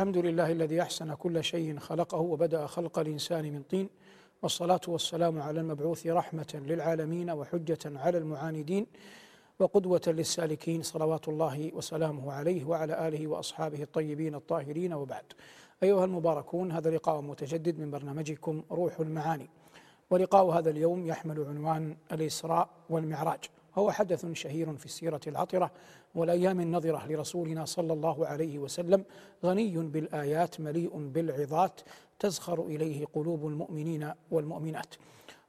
الحمد لله الذي أحسن كل شيء خلقه وبدأ خلق الإنسان من طين والصلاة والسلام على المبعوث رحمة للعالمين وحجة على المعاندين وقدوة للسالكين صلوات الله وسلامه عليه وعلى آله وأصحابه الطيبين الطاهرين وبعد. أيها المباركون هذا لقاء متجدد من برنامجكم روح المعاني ولقاء هذا اليوم يحمل عنوان الإسراء والمعراج. وهو حدث شهير في السيرة العطرة والأيام النظرة لرسولنا صلى الله عليه وسلم غني بالآيات مليء بالعظات تزخر إليه قلوب المؤمنين والمؤمنات.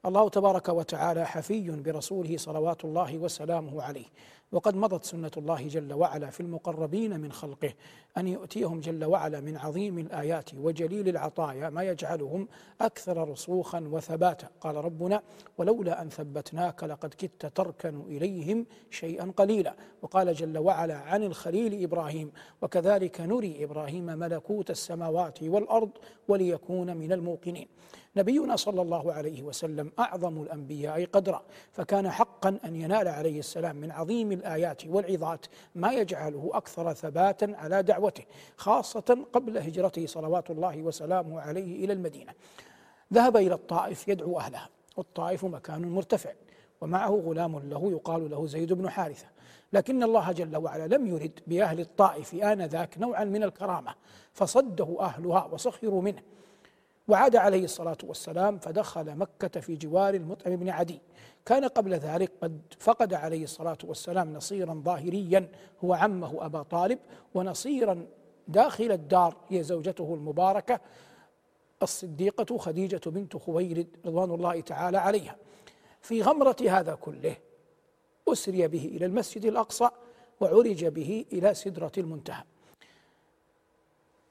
الله تبارك وتعالى حفي برسوله صلوات الله وسلامه عليه. وقد مضت سنة الله جل وعلا في المقربين من خلقه أن يؤتيهم جل وعلا من عظيم الآيات وجليل العطايا ما يجعلهم أكثر رسوخا وثباتا. قال ربنا ولولا أن ثبتناك لقد كدت تركن إليهم شيئا قليلا وقال جل وعلا عن الخليل إبراهيم وكذلك نري إبراهيم ملكوت السماوات والأرض وليكون من الموقنين نبينا صلى الله عليه وسلم أعظم الأنبياء قدرا فكان حقا أن ينال عليه السلام من عظيم الآيات والعظات ما يجعله أكثر ثباتا على دعوته خاصة قبل هجرته صلوات الله وسلامه عليه إلى المدينة. ذهب إلى الطائف يدعو أهلها والطائف مكان مرتفع ومعه غلام له يقال له زيد بن حارثة. لكن الله جل وعلا لم يرد بأهل الطائف آنذاك نوعا من الكرامة فصده أهلها وسخروا منه. وعاد عليه الصلاة والسلام فدخل مكة في جوار المطعم بن عدي. كان قبل ذلك قد فقد عليه الصلاة والسلام نصيرا ظاهريا هو عمه أبا طالب ونصيرا داخل الدار هي زوجته المباركة الصديقة خديجة بنت خويلد رضوان الله تعالى عليها. في غمرة هذا كله أسري به إلى المسجد الأقصى وعرج به إلى سدرة المنتهى.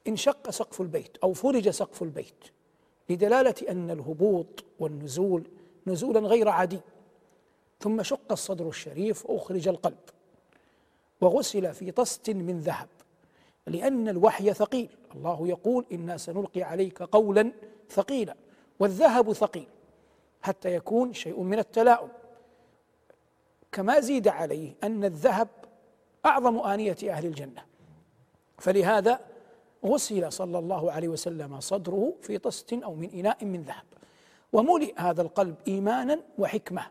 انشق سقف البيت أو فرج سقف البيت. لدلالة أن الهبوط والنزول نزولا غير عادي ثم شق الصدر الشريف وأخرج القلب وغسل في طست من ذهب لأن الوحي ثقيل. الله يقول إنا سنلقي عليك قولا ثقيلا والذهب ثقيل حتى يكون شيء من التلاؤم. كما زيد عليه أن الذهب أعظم آنية أهل الجنة. فلهذا غسل صلى الله عليه وسلم صدره في طست أو من إناء من ذهب. وملئ هذا القلب إيمانا وحكمة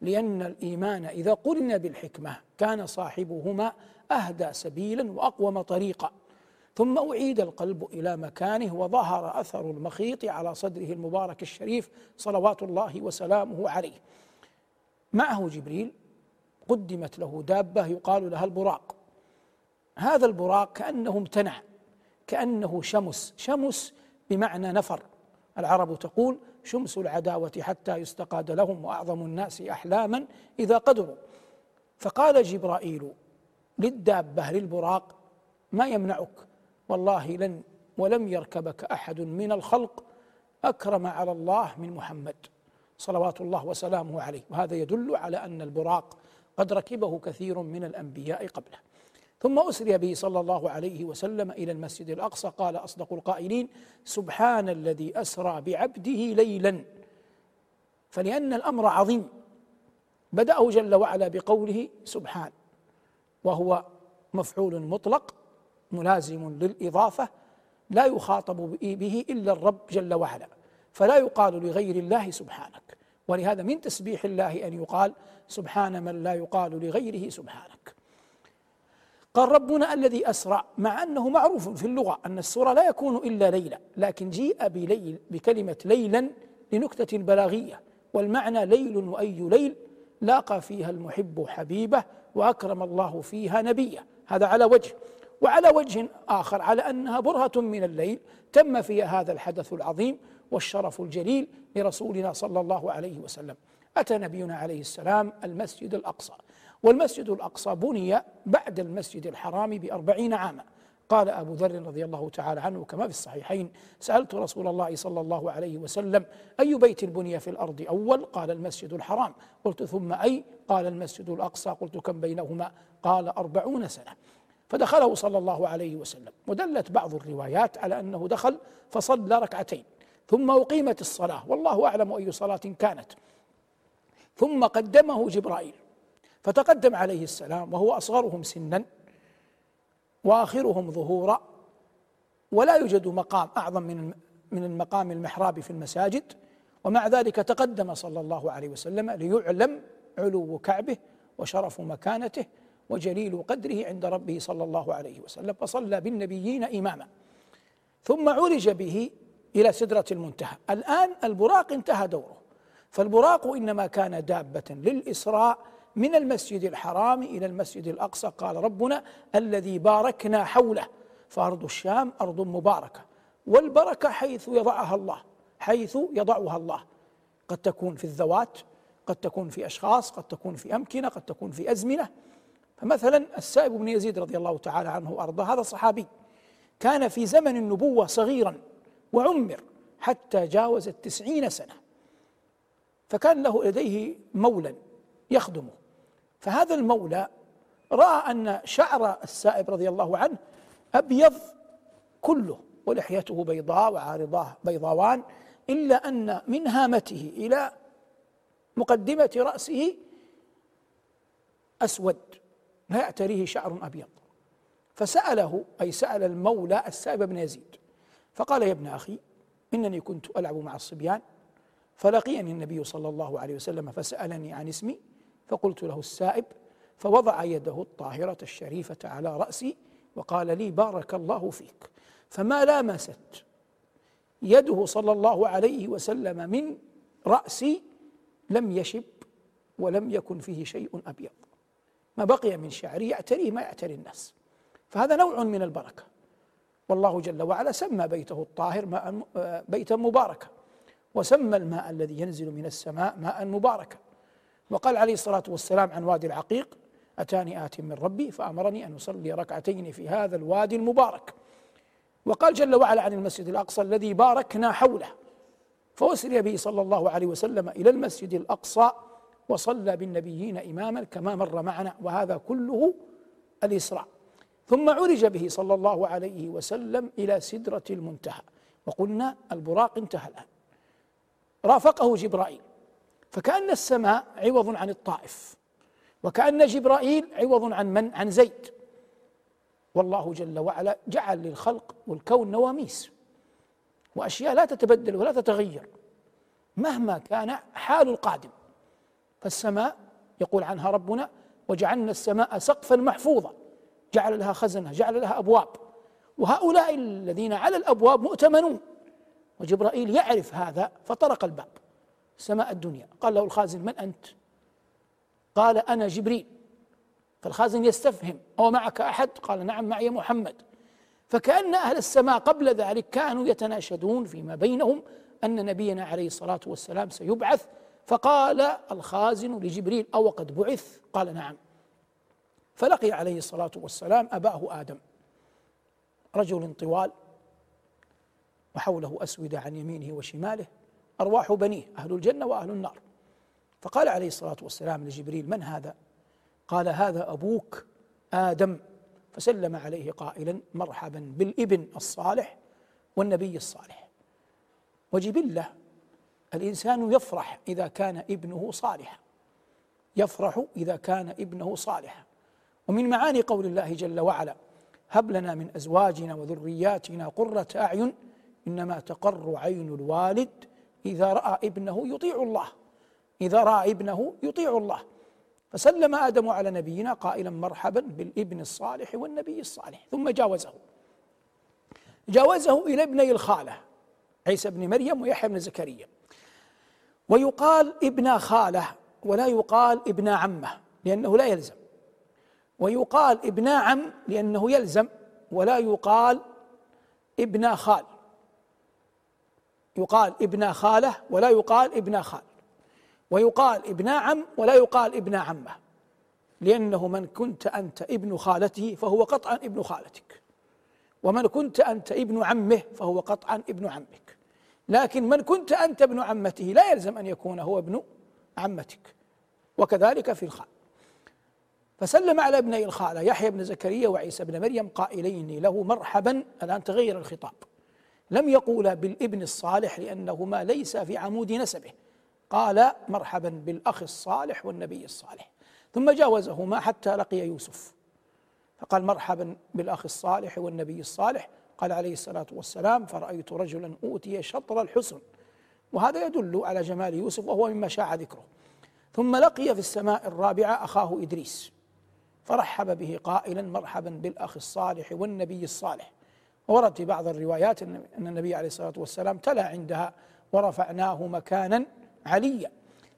لأن الإيمان إذا قرن بالحكمة كان صاحبهما أهدى سبيلا وأقوم طريقا. ثم أعيد القلب إلى مكانه وظهر أثر المخيط على صدره المبارك الشريف صلوات الله وسلامه عليه. معه جبريل قدمت له دابة يقال لها البراق. هذا البراق كأنه امتنع. كأنه شمس. شمس بمعنى نفر. العرب تقول شمس العداوة حتى يستقاد لهم وأعظم الناس أحلاما إذا قدروا. فقال جبرائيل للدابة للبراق ما يمنعك؟ والله لن ولم يركبك أحد من الخلق أكرم على الله من محمد. صلوات الله وسلامه عليه. وهذا يدل على أن البراق قد ركبه كثير من الأنبياء قبله. ثم أسري به صلى الله عليه وسلم إلى المسجد الأقصى. قال أصدق القائلين سبحان الذي أسرى بعبده ليلا. فلأن الأمر عظيم. بدأه جل وعلا بقوله سبحان وهو مفعول مطلق ملازم للإضافة لا يخاطب به إلا الرب جل وعلا. فلا يقال لغير الله سبحانك. ولهذا من تسبيح الله أن يقال سبحان من لا يقال لغيره سبحانك. قال ربنا الذي أسرع مع أنه معروف في اللغة أن السورة لا يكون إلا ليلة لكن جيء بليل بكلمة ليلا لنكتة بلاغية والمعنى ليل وأي ليل لاقى فيها المحب حبيبه وأكرم الله فيها نبيه. هذا على وجه وعلى وجه آخر على أنها برهة من الليل تم فيها هذا الحدث العظيم والشرف الجليل لرسولنا صلى الله عليه وسلم. أتى نبينا عليه السلام المسجد الأقصى. والمسجد الأقصى بني بعد المسجد الحرام بأربعين عاما. قال أبو ذر رضي الله تعالى عنه كما في الصحيحين سألت رسول الله صلى الله عليه وسلم أي بيت بني في الأرض أول؟ قال المسجد الحرام. قلت ثم أي؟ قال المسجد الأقصى. قلت كم بينهما؟ قال أربعون سنة. فدخله صلى الله عليه وسلم. ودلت بعض الروايات على أنه دخل فصلى ركعتين. ثم أقيمت الصلاة. والله أعلم أي صلاة كانت. ثم قدمه جبرائيل. فتقدم عليه السلام وهو أصغرهم سنا وآخرهم ظهورا ولا يوجد مقام أعظم من من المقام المحراب في المساجد. ومع ذلك تقدم صلى الله عليه وسلم ليعلم علو كعبه وشرف مكانته وجليل قدره عند ربه صلى الله عليه وسلم فصلى بالنبيين إماما. ثم عرج به إلى سدرة المنتهى. الآن البراق انتهى دوره. فالبراق إنما كان دابة للإسراء من المسجد الحرام إلى المسجد الأقصى. قال ربنا الذي باركنا حوله فأرض الشام أرض مباركة والبركة حيث يضعها الله حيث يضعها الله. قد تكون في الذوات قد تكون في أشخاص قد تكون في أمكنة قد تكون في أزمنة. فمثلا السائب بن يزيد رضي الله تعالى عنه وأرضاه هذا صحابي كان في زمن النبوة صغيرا وعمر حتى جاوز التسعين سنة فكان له لديه مولى يخدمه. فهذا المولى رأى أن شعر السائب رضي الله عنه أبيض كله ولحيته بيضاء وعارضاه بيضاوان إلا أن من هامته إلى مقدمة رأسه أسود لا يعتريه شعر أبيض. فسأله أي سأل المولى السائب بن يزيد فقال يا ابن أخي إنني كنت ألعب مع الصبيان فلقيني النبي صلى الله عليه وسلم فسألني عن اسمي فقلت له السائب فوضع يده الطاهرة الشريفة على رأسي وقال لي بارك الله فيك. فما لامست يده صلى الله عليه وسلم من رأسي لم يشب ولم يكن فيه شيء أبيض. ما بقي من شعري يعتريه ما يعتري الناس. فهذا نوع من البركة. والله جل وعلا سمى بيته الطاهر ماء بيتا مباركا. وسمى الماء الذي ينزل من السماء ماء مباركا. وقال عليه الصلاة والسلام عن وادي العقيق أتاني آت من ربي فأمرني أن أصلي ركعتين في هذا الوادي المبارك. وقال جل وعلا عن المسجد الأقصى الذي باركنا حوله فأسري به صلى الله عليه وسلم إلى المسجد الأقصى وصلى بالنبيين إماما كما مر معنا وهذا كله الإسراء. ثم عرج به صلى الله عليه وسلم إلى سدرة المنتهى وقلنا البراق انتهى الآن. رافقه جبرائيل. فكأن السماء عوض عن الطائف وكأن جبرائيل عوض عن من؟ عن زيد. والله جل وعلا جعل للخلق والكون نواميس وأشياء لا تتبدل ولا تتغير مهما كان حال القادم. فالسماء يقول عنها ربنا وجعلنا السماء سقفا محفوظا جعل لها خزنة جعل لها أبواب. وهؤلاء الذين على الأبواب مؤتمنون وجبرائيل يعرف هذا فطرق الباب. سماء الدنيا. قال له الخازن من أنت؟ قال أنا جبريل. فالخازن يستفهم أو معك أحد؟ قال نعم معي محمد. فكأن أهل السماء قبل ذلك كانوا يتناشدون فيما بينهم أن نبينا عليه الصلاة والسلام سيبعث. فقال الخازن لجبريل أو قد بعث؟ قال نعم. فلقي عليه الصلاة والسلام أباه آدم رجل طوال وحوله أسودة عن يمينه وشماله. أرواح بنيه أهل الجنة وأهل النار. فقال عليه الصلاة والسلام لجبريل من هذا؟ قال هذا أبوك آدم. فسلم عليه قائلا مرحبا بالإبن الصالح والنبي الصالح. وجبله الإنسان يفرح إذا كان ابنه صالحا. يفرح إذا كان ابنه صالحا. ومن معاني قول الله جل وعلا هب لنا من أزواجنا وذرياتنا قرة أعين إنما تقر عين الوالد إذا رأى ابنه يطيع الله. إذا رأى ابنه يطيع الله. فسلم آدم على نبينا قائلا مرحبا بالابن الصالح والنبي الصالح. ثم جاوزه. جاوزه إلى ابني الخالة عيسى بن مريم ويحيى بن زكريا. ويقال ابن خالة ولا يقال ابن عمة لأنه لا يلزم. ويقال ابن عم لأنه يلزم ولا يقال ابن خال. يقال ابن خالة ولا يقال ابن خال. ويقال ابن عم ولا يقال ابن عمة. لأنه من كنت أنت ابن خالته فهو قطعا ابن خالتك. ومن كنت أنت ابن عمه فهو قطعا ابن عمك. لكن من كنت أنت ابن عمته لا يلزم أن يكون هو ابن عمتك. وكذلك في الخال. فسلم على ابني الخالة يحيى بن زكريا وعيسى بن مريم قائلين له مرحبا. الآن تغير الخطاب. لم يقولا بالابن الصالح لأنهما ليس في عمود نسبه. قال مرحبا بالأخ الصالح والنبي الصالح. ثم جاوزهما حتى لقي يوسف. فقال مرحبا بالأخ الصالح والنبي الصالح. قال عليه الصلاة والسلام فرأيت رجلا أوتي شطر الحسن. وهذا يدل على جمال يوسف وهو مما شاع ذكره. ثم لقي في السماء الرابعة أخاه إدريس. فرحب به قائلا مرحبا بالأخ الصالح والنبي الصالح. وورد في بعض الروايات أن النبي عليه الصلاة والسلام تلا عندها ورفعناه مكانا عليا.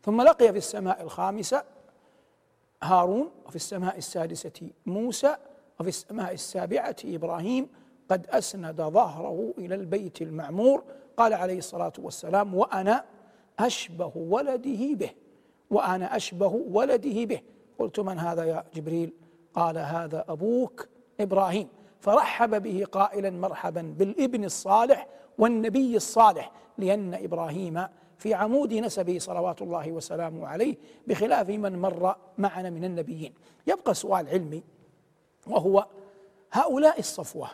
ثم لقي في السماء الخامسة هارون وفي السماء السادسة موسى وفي السماء السابعة إبراهيم قد أسند ظهره إلى البيت المعمور. قال عليه الصلاة والسلام وأنا أشبه ولده به وأنا أشبه ولده به. قلت من هذا يا جبريل؟ قال هذا أبوك إبراهيم. فرحب به قائلا مرحبا بالابن الصالح والنبي الصالح لأن إبراهيم في عمود نسبه صلوات الله وسلامه عليه بخلاف من مر معنا من النبيين. يبقى سؤال علمي وهو هؤلاء الصفوة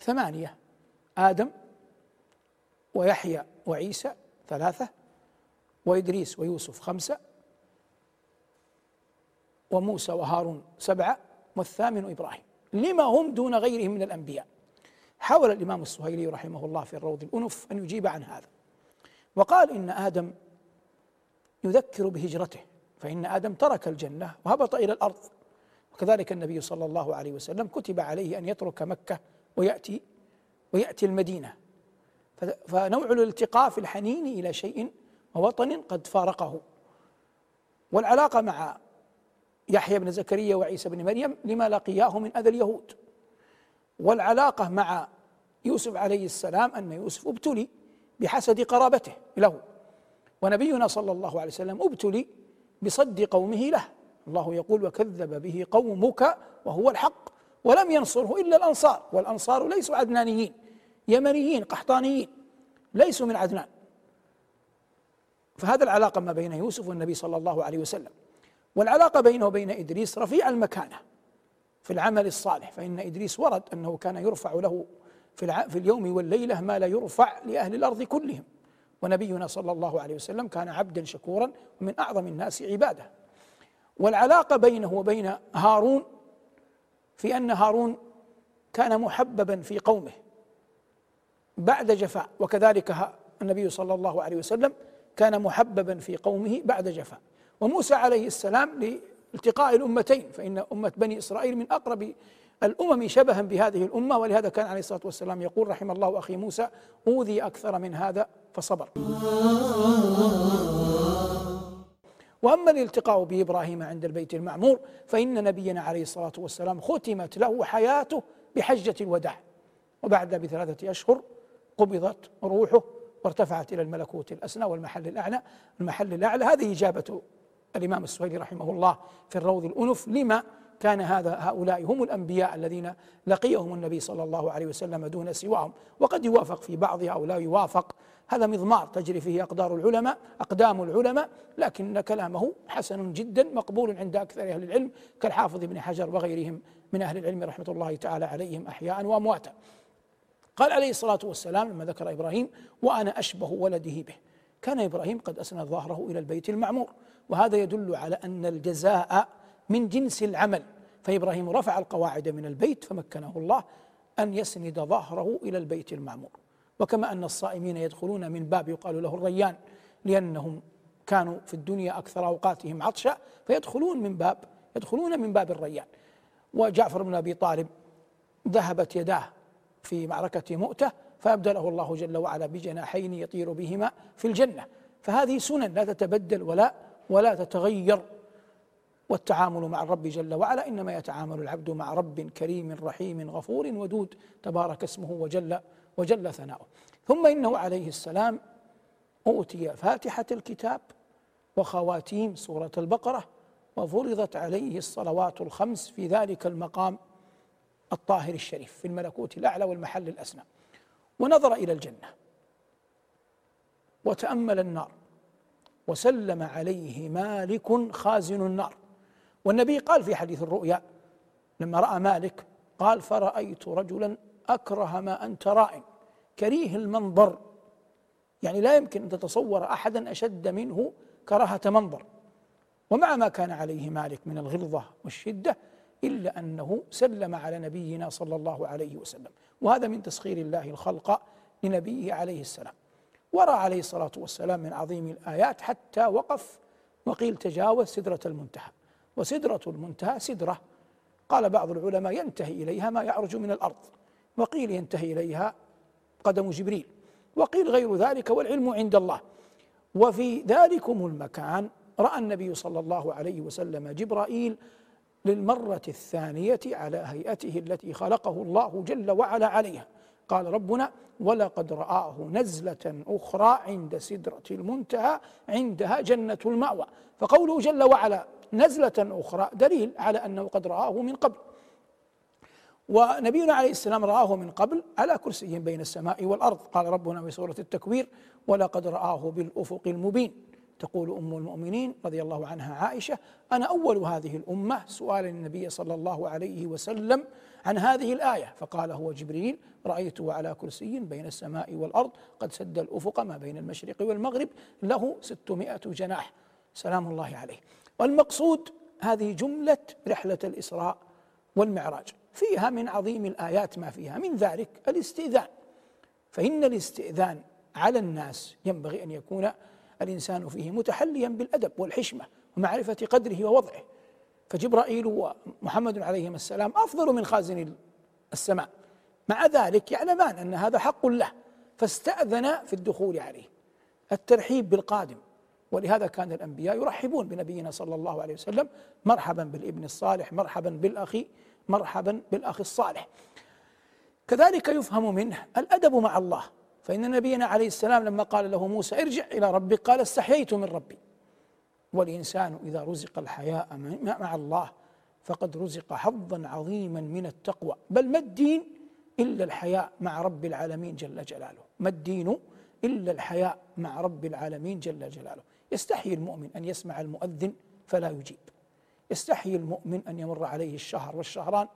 ثمانية آدم ويحيى وعيسى ثلاثة وإدريس ويوسف خمسة وموسى وهارون سبعة والثامن إبراهيم. لما هم دون غيرهم من الأنبياء؟ حاول الإمام السهيلي رحمه الله في الروض الأنف أن يجيب عن هذا. وقال إن آدم يذكر بهجرته فإن آدم ترك الجنة وهبط إلى الأرض. وكذلك النبي صلى الله عليه وسلم كتب عليه أن يترك مكة ويأتي ويأتي المدينة. فنوع الالتقاء في الحنين إلى شيء ووطن قد فارقه. والعلاقة مع يحيى بن زكريا وعيسى بن مريم لما لقياه من أذى اليهود. والعلاقة مع يوسف عليه السلام أن يوسف ابتلي بحسد قرابته له. ونبينا صلى الله عليه وسلم ابتلي بصد قومه له. الله يقول وكذب به قومك وهو الحق ولم ينصره إلا الأنصار والأنصار ليسوا عدنانيين يمنيين قحطانيين ليسوا من عدنان. فهذا العلاقة ما بين يوسف والنبي صلى الله عليه وسلم. والعلاقة بينه وبين إدريس رفيع المكانة في العمل الصالح فإن إدريس ورد أنه كان يرفع له في, في اليوم والليلة ما لا يرفع لأهل الأرض كلهم. ونبينا صلى الله عليه وسلم كان عبدا شكورا ومن أعظم الناس عباده. والعلاقة بينه وبين هارون في أن هارون كان محببا في قومه بعد جفاء وكذلك النبي صلى الله عليه وسلم كان محببا في قومه بعد جفاء. وموسى عليه السلام لالتقاء الأمتين فإن أمة بني إسرائيل من أقرب الأمم شبها بهذه الأمة ولهذا كان عليه الصلاة والسلام يقول رحم الله أخي موسى أوذي أكثر من هذا فصبر. وأما الالتقاء بإبراهيم عند البيت المعمور فإن نبينا عليه الصلاة والسلام ختمت له حياته بحجة الوداع. وبعد بثلاثة أشهر قبضت روحه وارتفعت إلى الملكوت الأسنى والمحل الأعلى المحل الأعلى. هذه إجابة الإمام السهيلي رحمه الله في الروض الأنف. لما كان هذا هؤلاء هم الأنبياء الذين لقيهم النبي صلى الله عليه وسلم دون سواهم وقد يوافق في بعضها أو لا يوافق. هذا مضمار تجري فيه أقدار العلماء أقدام العلماء لكن كلامه حسن جدا مقبول عند أكثر أهل العلم كالحافظ ابن حجر وغيرهم من أهل العلم رحمة الله تعالى عليهم احياء وأمواتا. قال عليه الصلاة والسلام لما ذكر إبراهيم وأنا أشبه ولده به. كان إبراهيم قد أسند ظهره إلى البيت المعمور. وهذا يدل على أن الجزاء من جنس العمل. فإبراهيم رفع القواعد من البيت فمكنه الله أن يسند ظهره إلى البيت المعمور. وكما أن الصائمين يدخلون من باب يقال له الريان لأنهم كانوا في الدنيا أكثر أوقاتهم عطشا فيدخلون من باب يدخلون من باب الريان. وجعفر بن أبي طالب ذهبت يداه في معركة مؤتة فأبدله الله جل وعلا بجناحين يطير بهما في الجنة. فهذه سنن لا تتبدل ولا ولا تتغير والتعامل مع الرب جل وعلا إنما يتعامل العبد مع رب كريم رحيم غفور ودود تبارك اسمه وجل وجل ثناؤه. ثم إنه عليه السلام أوتي فاتحة الكتاب وخواتيم سورة البقرة وفرضت عليه الصلوات الخمس في ذلك المقام الطاهر الشريف في الملكوت الأعلى والمحل الأسنى. ونظر إلى الجنة وتأمل النار. وسلم عليه مالك خازن النار. والنبي قال في حديث الرؤيا لما رأى مالك قال فرأيت رجلا أكره ما أنت راء كريه المنظر. يعني لا يمكن أن تتصور احدا أشد منه كراهة منظر. ومع ما كان عليه مالك من الغلظة والشدة إلا أنه سلم على نبينا صلى الله عليه وسلم. وهذا من تسخير الله الخلق لنبيه عليه السلام. ورى عليه الصلاة والسلام من عظيم الآيات حتى وقف وقيل تجاوز سدرة المنتهى. وسدرة المنتهى سدرة. قال بعض العلماء ينتهي إليها ما يعرج من الأرض. وقيل ينتهي إليها قدم جبريل. وقيل غير ذلك والعلم عند الله. وفي ذلكم المكان. رأى النبي صلى الله عليه وسلم جبرائيل للمرة الثانية على هيئته التي خلقه الله جل وعلا عليها. قال ربنا ولقد رآه نزلة أخرى عند سدرة المنتهى عندها جنة المأوى. فقوله جل وعلا نزلة أخرى دليل على أنه قد رآه من قبل. ونبينا عليه السلام رآه من قبل على كرسي بين السماء والأرض. قال ربنا في سورة التكوير ولقد رآه بالأفق المبين. تقول أم المؤمنين رضي الله عنها عائشة أنا أول هذه الأمة سؤالا النبي صلى الله عليه وسلم عن هذه الآية. فقال هو جبريل رأيته على كرسي بين السماء والأرض قد سد الأفق ما بين المشرق والمغرب له ستمائة جناح. سلام الله عليه. والمقصود هذه جملة رحلة الإسراء والمعراج. فيها من عظيم الآيات ما فيها. من ذلك الاستئذان. فإن الاستئذان على الناس ينبغي أن يكون الإنسان فيه متحليا بالأدب والحشمة ومعرفة قدره ووضعه. فجبرائيل ومحمد عليهما السلام أفضل من خازن السماء. مع ذلك يعلمان أن هذا حق له فاستأذن في الدخول عليه. الترحيب بالقادم ولهذا كان الأنبياء يرحبون بنبينا صلى الله عليه وسلم مرحبا بالابن الصالح مرحبا بالأخ مرحبا بالأخ الصالح. كذلك يفهم منه الأدب مع الله. فإن نبينا عليه السلام لما قال له موسى ارجع إلى ربك قال استحييت من ربي. والإنسان إذا رزق الحياء مع الله فقد رزق حظا عظيما من التقوى. بل ما الدين إلا الحياء مع رب العالمين جل جلاله؟ ما الدين إلا الحياء مع رب العالمين جل جلاله؟ يستحيي المؤمن أن يسمع المؤذن فلا يجيب. يستحيي المؤمن أن يمر عليه الشهر والشهران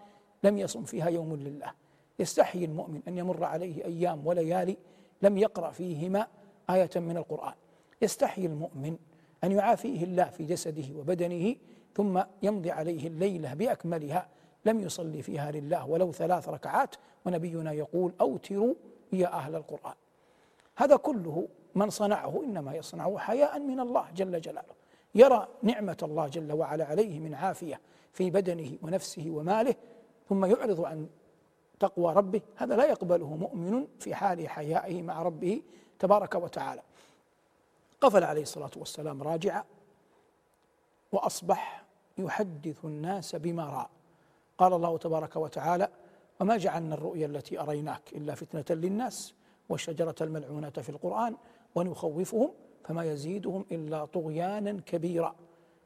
لم يصم فيها يوم لله. يستحيي المؤمن أن يمر عليه أيام وليالي لم يقرأ فيهما آية من القرآن. يستحيي المؤمن أن يعافيه الله في جسده وبدنه ثم يمضي عليه الليلة بأكملها. لم يصلي فيها لله ولو ثلاث ركعات. ونبينا يقول أوتروا يا أهل القرآن. هذا كله من صنعه إنما يصنعه حياء من الله جل جلاله. يرى نعمة الله جل وعلا عليه من عافية في بدنه ونفسه وماله ثم يعرض عن تقوى ربه هذا لا يقبله مؤمن في حال حيائه مع ربه تبارك وتعالى. قفل عليه الصلاة والسلام راجعا وأصبح يحدث الناس بما رأى. قال الله تبارك وتعالى وما جعلنا الرؤيا التي أريناك إلا فتنة للناس والشجرة الملعونة في القرآن ونخوفهم فما يزيدهم إلا طغيانا كبيرا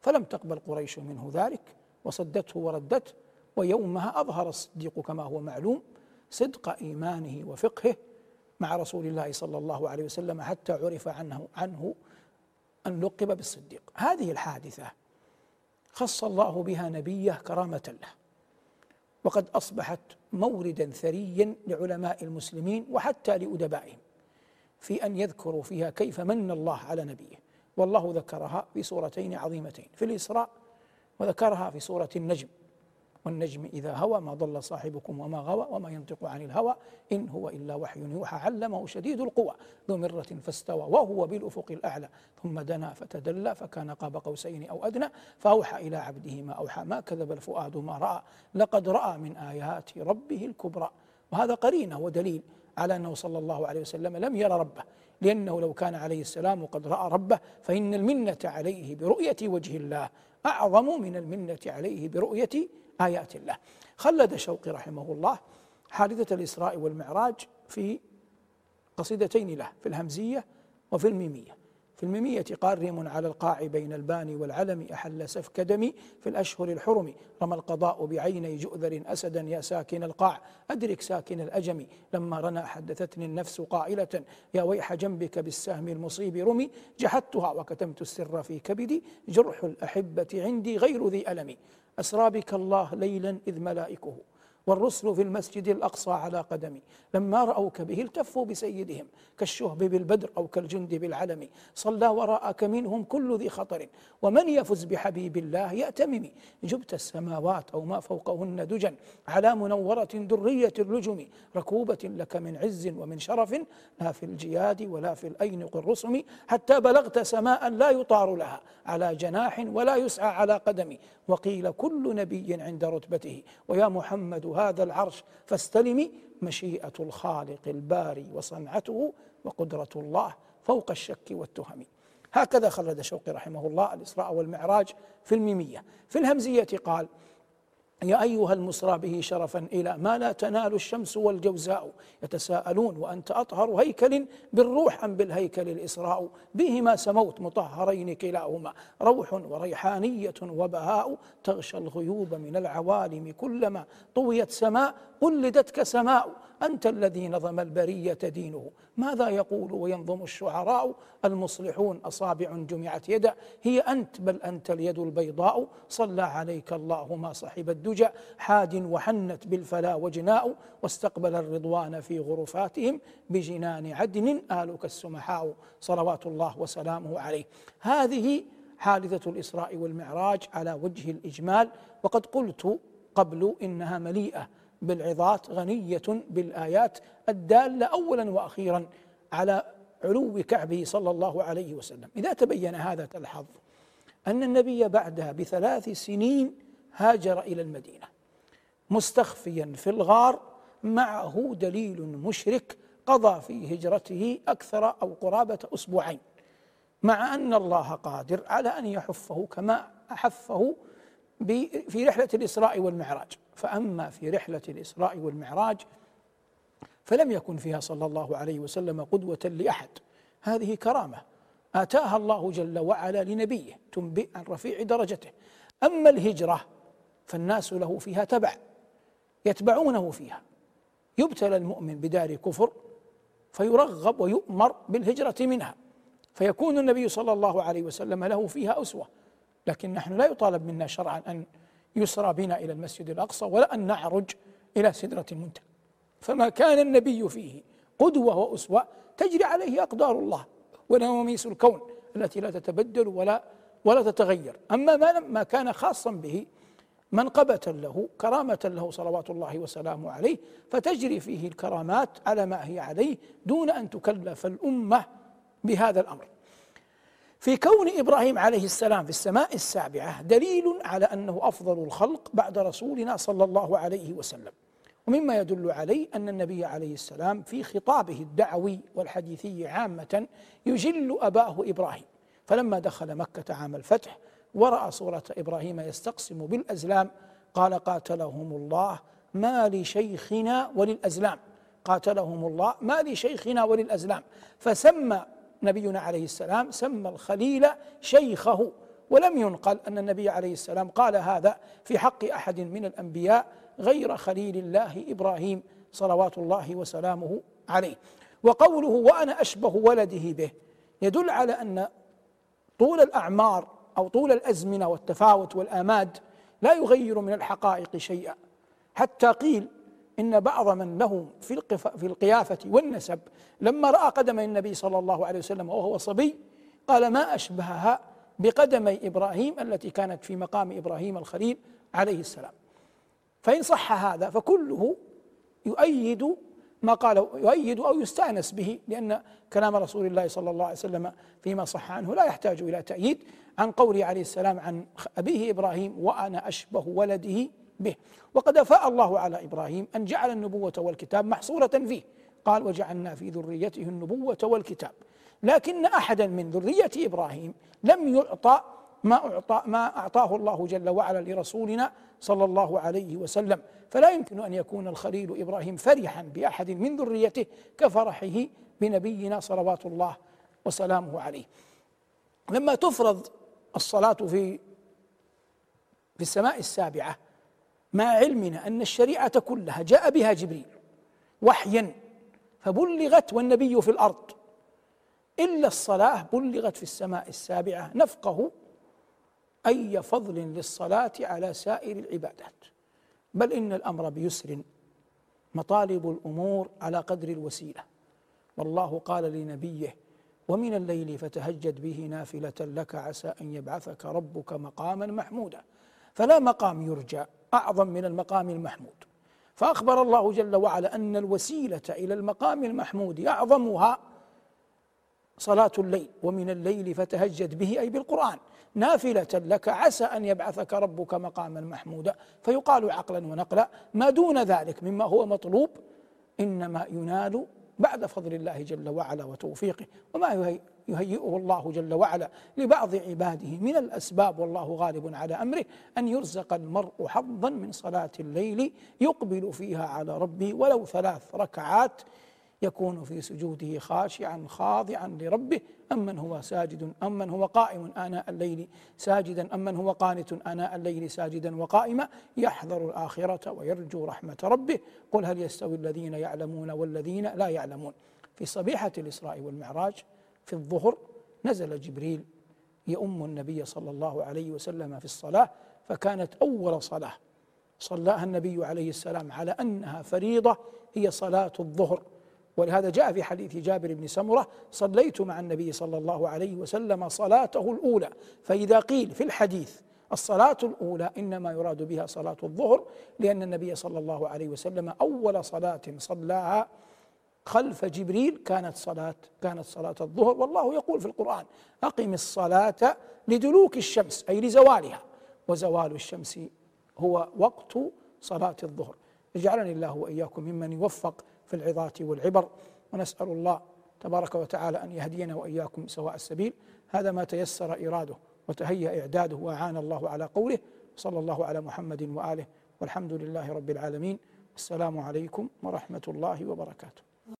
فلم تقبل قريش منه ذلك وصدته وردته ويومها أظهر الصديق كما هو معلوم صدق إيمانه وفقهه مع رسول الله صلى الله عليه وسلم حتى عرف عنه عنه أن لقب بالصديق. هذه الحادثة خص الله بها نبيه كرامة له وقد أصبحت موردا ثريا لعلماء المسلمين وحتى لأدبائهم في أن يذكروا فيها كيف من الله على نبيه. والله ذكرها في سورتين عظيمتين في الإسراء وذكرها في سورة النجم. والنجم إذا هوى ما ضل صاحبكم وما غوى وما ينطق عن الهوى إن هو إلا وحي يوحى علمه شديد القوى ذو مرة فاستوى وهو بالأفق الأعلى ثم دنا فتدلى فكان قاب قوسين أو أدنى فأوحى إلى عبده ما أوحى ما كذب الفؤاد ما رأى لقد رأى من آيات ربه الكبرى وهذا قرينة ودليل على أنه صلى الله عليه وسلم لم يرى ربه لأنه لو كان عليه السلام قد رأى ربه فإن المنة عليه برؤية وجه الله أعظم من المنة عليه برؤية آيات الله. خلد شوقي رحمه الله حادثة الإسراء والمعراج في قصيدتين له في الهمزية وفي الميمية. في الميمية قال ريم على القاع بين الباني والعلم أحل سفك دمي في الأشهر الحرم. رمى القضاء بعيني جؤذر أسدا يا ساكن القاع أدرك ساكن الأجم. لما رنى حدثتني النفس قائلة يا ويح جنبك بالسهم المصيب رمي. جحدتها وكتمت السر في كبدي جرح الأحبة عندي غير ذي ألم. أسرى بك الله ليلا إذ ملائكه. والرسل في المسجد الأقصى على قدمي. لما رأوك به التفوا بسيدهم كالشهب بالبدر أو كالجند بالعلم. صلى وراءك منهم كل ذي خطر. ومن يفز بحبيب الله يأتمم. جبت السماوات أو ما فوقهن دجا على منورة درية اللجم. ركوبة لك من عز ومن شرف. لا في الجياد ولا في الأينق الرسم حتى بلغت سماء لا يطار لها. على جناح ولا يسعى على قدم. وقيل كل نبي عند رتبته. ويا محمد هذا العرش فاستلمي مشيئة الخالق الباري وصنعته وقدرة الله فوق الشك والتهم. هكذا خلد شوقي رحمه الله الإسراء والمعراج في الميمية. في الهمزية قال يا أيها المسرى به شرفا إلى ما لا تنال الشمس والجوزاء. يتساءلون وأنت أطهر هيكل بالروح أم بالهيكل الإسراء. بهما سموت مطهرين كلاهما روح وريحانية وبهاء. تغشى الغيوب من العوالم كلما طويت سماء قلدتك سماء أنت الذي نظم البرية دينه. ماذا يقول وينظم الشعراء؟ المصلحون أصابع جمعت يدا. هي أنت بل أنت اليد البيضاء. صلى عليك الله ما صحب الدجى. حاد وحنت بالفلا وجناء. واستقبل الرضوان في غرفاتهم بجنان عدن آلك السمحاء. صلوات الله وسلامه عليه. هذه حادثة الإسراء والمعراج على وجه الإجمال. وقد قلت قبل إنها مليئة بالعظات غنية بالآيات الدالة أولا وأخيرا على علو كعبه صلى الله عليه وسلم. إذا تبين هذا تلحظ أن النبي بعدها بثلاث سنين هاجر إلى المدينة مستخفيا في الغار معه دليل مشرك قضى في هجرته أكثر أو قرابة أسبوعين مع أن الله قادر على أن يحفه كما أحفه في رحلة الإسراء والمعراج. فأما في رحلة الإسراء والمعراج فلم يكن فيها صلى الله عليه وسلم قدوة لأحد. هذه كرامة آتاها الله جل وعلا لنبيه تنبئ عن رفيع درجته. أما الهجرة فالناس له فيها تبع يتبعونه فيها. يبتلى المؤمن بدار كفر فيرغب ويؤمر بالهجرة منها. فيكون النبي صلى الله عليه وسلم له فيها أسوة لكن نحن لا يطالب منا شرعا أن يسرى بنا إلى المسجد الأقصى ولا أن نعرج إلى سدرة المنتهى. فما كان النبي فيه قدوة وأسوة تجري عليه أقدار الله ونواميس الكون التي لا تتبدل ولا ولا تتغير. أما ما ما كان خاصا به منقبة له كرامة له صلوات الله وسلامه عليه فتجري فيه الكرامات على ما هي عليه دون أن تكلف الأمة بهذا الأمر. في كون إبراهيم عليه السلام في السماء السابعة دليل على أنه أفضل الخلق بعد رسولنا صلى الله عليه وسلم. ومما يدل عليه أن النبي عليه السلام في خطابه الدعوي والحديثي عامة يجل أباه إبراهيم. فلما دخل مكة عام الفتح ورأى صورة إبراهيم يستقسم بالأزلام قال قاتلهم الله ما لشيخنا وللأزلام. قاتلهم الله ما لشيخنا وللأزلام. فسمى نبينا عليه السلام سمى الخليل شيخه ولم ينقل أن النبي عليه السلام قال هذا في حق أحد من الأنبياء غير خليل الله إبراهيم صلوات الله وسلامه عليه. وقوله وأنا أشبه ولده به يدل على أن طول الأعمار أو طول الأزمنة والتفاوت والآماد لا يغير من الحقائق شيئا. حتى قيل إن بعض من له في في القيافة والنسب لما رأى قدمي النبي صلى الله عليه وسلم وهو صبي قال ما أشبهها بقدمي إبراهيم التي كانت في مقام إبراهيم الخليل عليه السلام. فإن صح هذا فكله يؤيد ما قال يؤيد أو يستأنس به لأن كلام رسول الله صلى الله عليه وسلم فيما صح عنه لا يحتاج إلى تأييد عن قوله عليه السلام عن أبيه إبراهيم وأنا أشبه ولده به. وقد أفاء الله على إبراهيم أن جعل النبوة والكتاب محصورة فيه. قال وجعلنا في ذريته النبوة والكتاب. لكن أحدا من ذرية إبراهيم لم يعطى ما أعطى ما أعطاه الله جل وعلا لرسولنا صلى الله عليه وسلم. فلا يمكن أن يكون الخليل إبراهيم فرحا بأحد من ذريته كفرحه بنبينا صلوات الله وسلامه عليه. لما تفرض الصلاة في في السماء السابعة مع علمنا أن الشريعة كلها جاء بها جبريل وحيا فبلغت والنبي في الأرض. إلا الصلاة بلغت في السماء السابعة نفقه أي فضل للصلاة على سائر العبادات. بل إن الأمر بيسر مطالب الأمور على قدر الوسيلة. والله قال لنبيه ومن الليل فتهجد به نافلة لك عسى أن يبعثك ربك مقاما محمودا. فلا مقام يرجى أعظم من المقام المحمود. فأخبر الله جل وعلا أن الوسيلة إلى المقام المحمود أعظمها صلاة الليل ومن الليل فتهجد به أي بالقرآن. نافلة لك عسى أن يبعثك ربك مقاما محمودا. فيقال عقلا ونقلا ما دون ذلك مما هو مطلوب إنما ينال بعد فضل الله جل وعلا وتوفيقه. وما يهيئه الله جل وعلا لبعض عباده. من الأسباب والله غالب على أمره أن يرزق المرء حظا من صلاة الليل يقبل فيها على ربه ولو ثلاث ركعات يكون في سجوده خاشعا خاضعا لربه. أمن هو ساجد أمن هو قائم آناء الليل ساجدا أمن هو قانت آناء الليل ساجدا وقائما يحذر الآخرة ويرجو رحمة ربه. قل هل يستوي الذين يعلمون والذين لا يعلمون. في صبيحة الإسراء والمعراج في الظهر نزل جبريل يؤم النبي صلى الله عليه وسلم في الصلاة فكانت أول صلاة. صلاها النبي عليه السلام على أنها فريضة هي صلاة الظهر. ولهذا جاء في حديث جابر بن سمرة صليت مع النبي صلى الله عليه وسلم صلاته الأولى. فإذا قيل في الحديث الصلاة الأولى إنما يراد بها صلاة الظهر لأن النبي صلى الله عليه وسلم أول صلاة صلاها خلف جبريل كانت صلاة كانت صلاة الظهر. والله يقول في القرآن أقم الصلاة لدلوك الشمس أي لزوالها. وزوال الشمس هو وقت صلاة الظهر. اجعلني الله وإياكم ممن يوفق في العظات والعبر. ونسأل الله تبارك وتعالى أن يهدينا وإياكم سواء السبيل. هذا ما تيسر إراده وتهيأ إعداده وأعان الله على قوله صلى الله على محمد وآله والحمد لله رب العالمين. السلام عليكم ورحمة الله وبركاته.